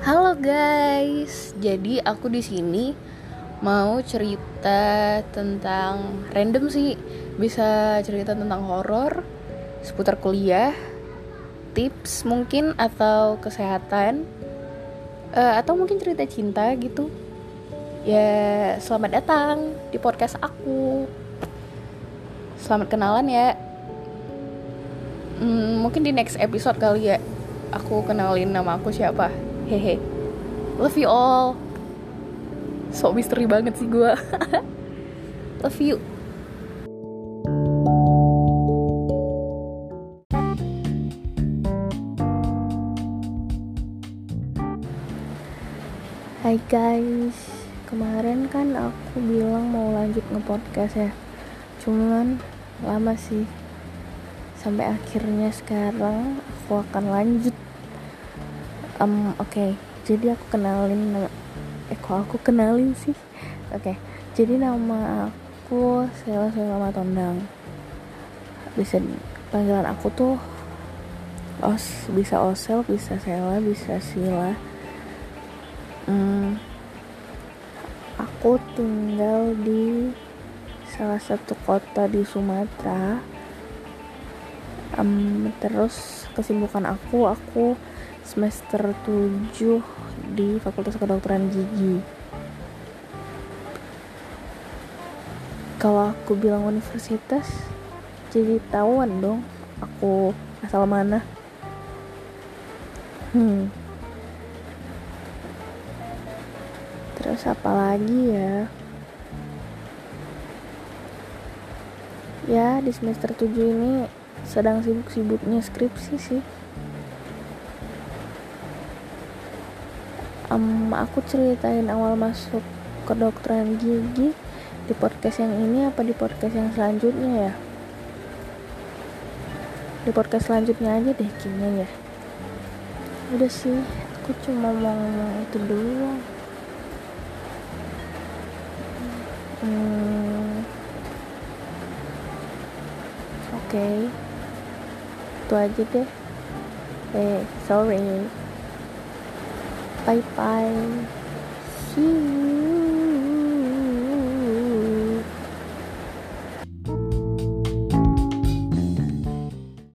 Halo guys, jadi aku di sini mau cerita tentang random sih, bisa cerita tentang horor, seputar kuliah, tips mungkin atau kesehatan, uh, atau mungkin cerita cinta gitu. Ya, selamat datang di podcast aku. Selamat kenalan ya. Hmm, mungkin di next episode kali ya aku kenalin nama aku siapa hehe. Love you all. So misteri banget sih gue love you. Hai guys, kemarin kan aku bilang mau lanjut nge-podcast ya. Cuman lama sih. Sampai akhirnya sekarang aku akan lanjut um, oke. Okay. jadi aku kenalin eh kok aku kenalin sih? Oke. Okay. jadi nama aku Sela Sela Tondang bisa panggilan aku tuh os bisa osel bisa Sela bisa Sila. Hmm, aku tinggal di salah satu kota di Sumatera. Um, terus kesibukan aku aku semester 7 di Fakultas Kedokteran Gigi. Kalau aku bilang universitas, jadi tahuan dong aku asal mana. Hmm. Terus apa lagi ya? Ya, di semester 7 ini sedang sibuk-sibuknya skripsi sih. Um, aku ceritain awal masuk ke kedokteran gigi di podcast yang ini apa di podcast yang selanjutnya ya? Di podcast selanjutnya aja deh kayaknya ya. Udah sih aku cuma mau ngomong itu dulu hmm, oke. Okay. itu aja deh. Eh sorry Bye bye. See you.